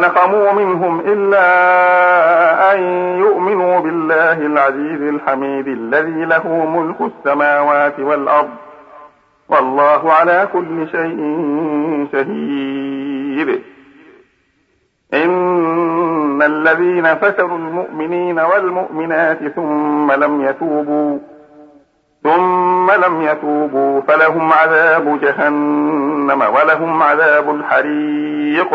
نقموا منهم إلا أن يؤمنوا بالله العزيز الحميد الذي له ملك السماوات والأرض. والله على كل شيء شهيد. إن الذين فتروا المؤمنين والمؤمنات ثم لم يتوبوا ثم لم يتوبوا فلهم عذاب جهنم ولهم عذاب الحريق.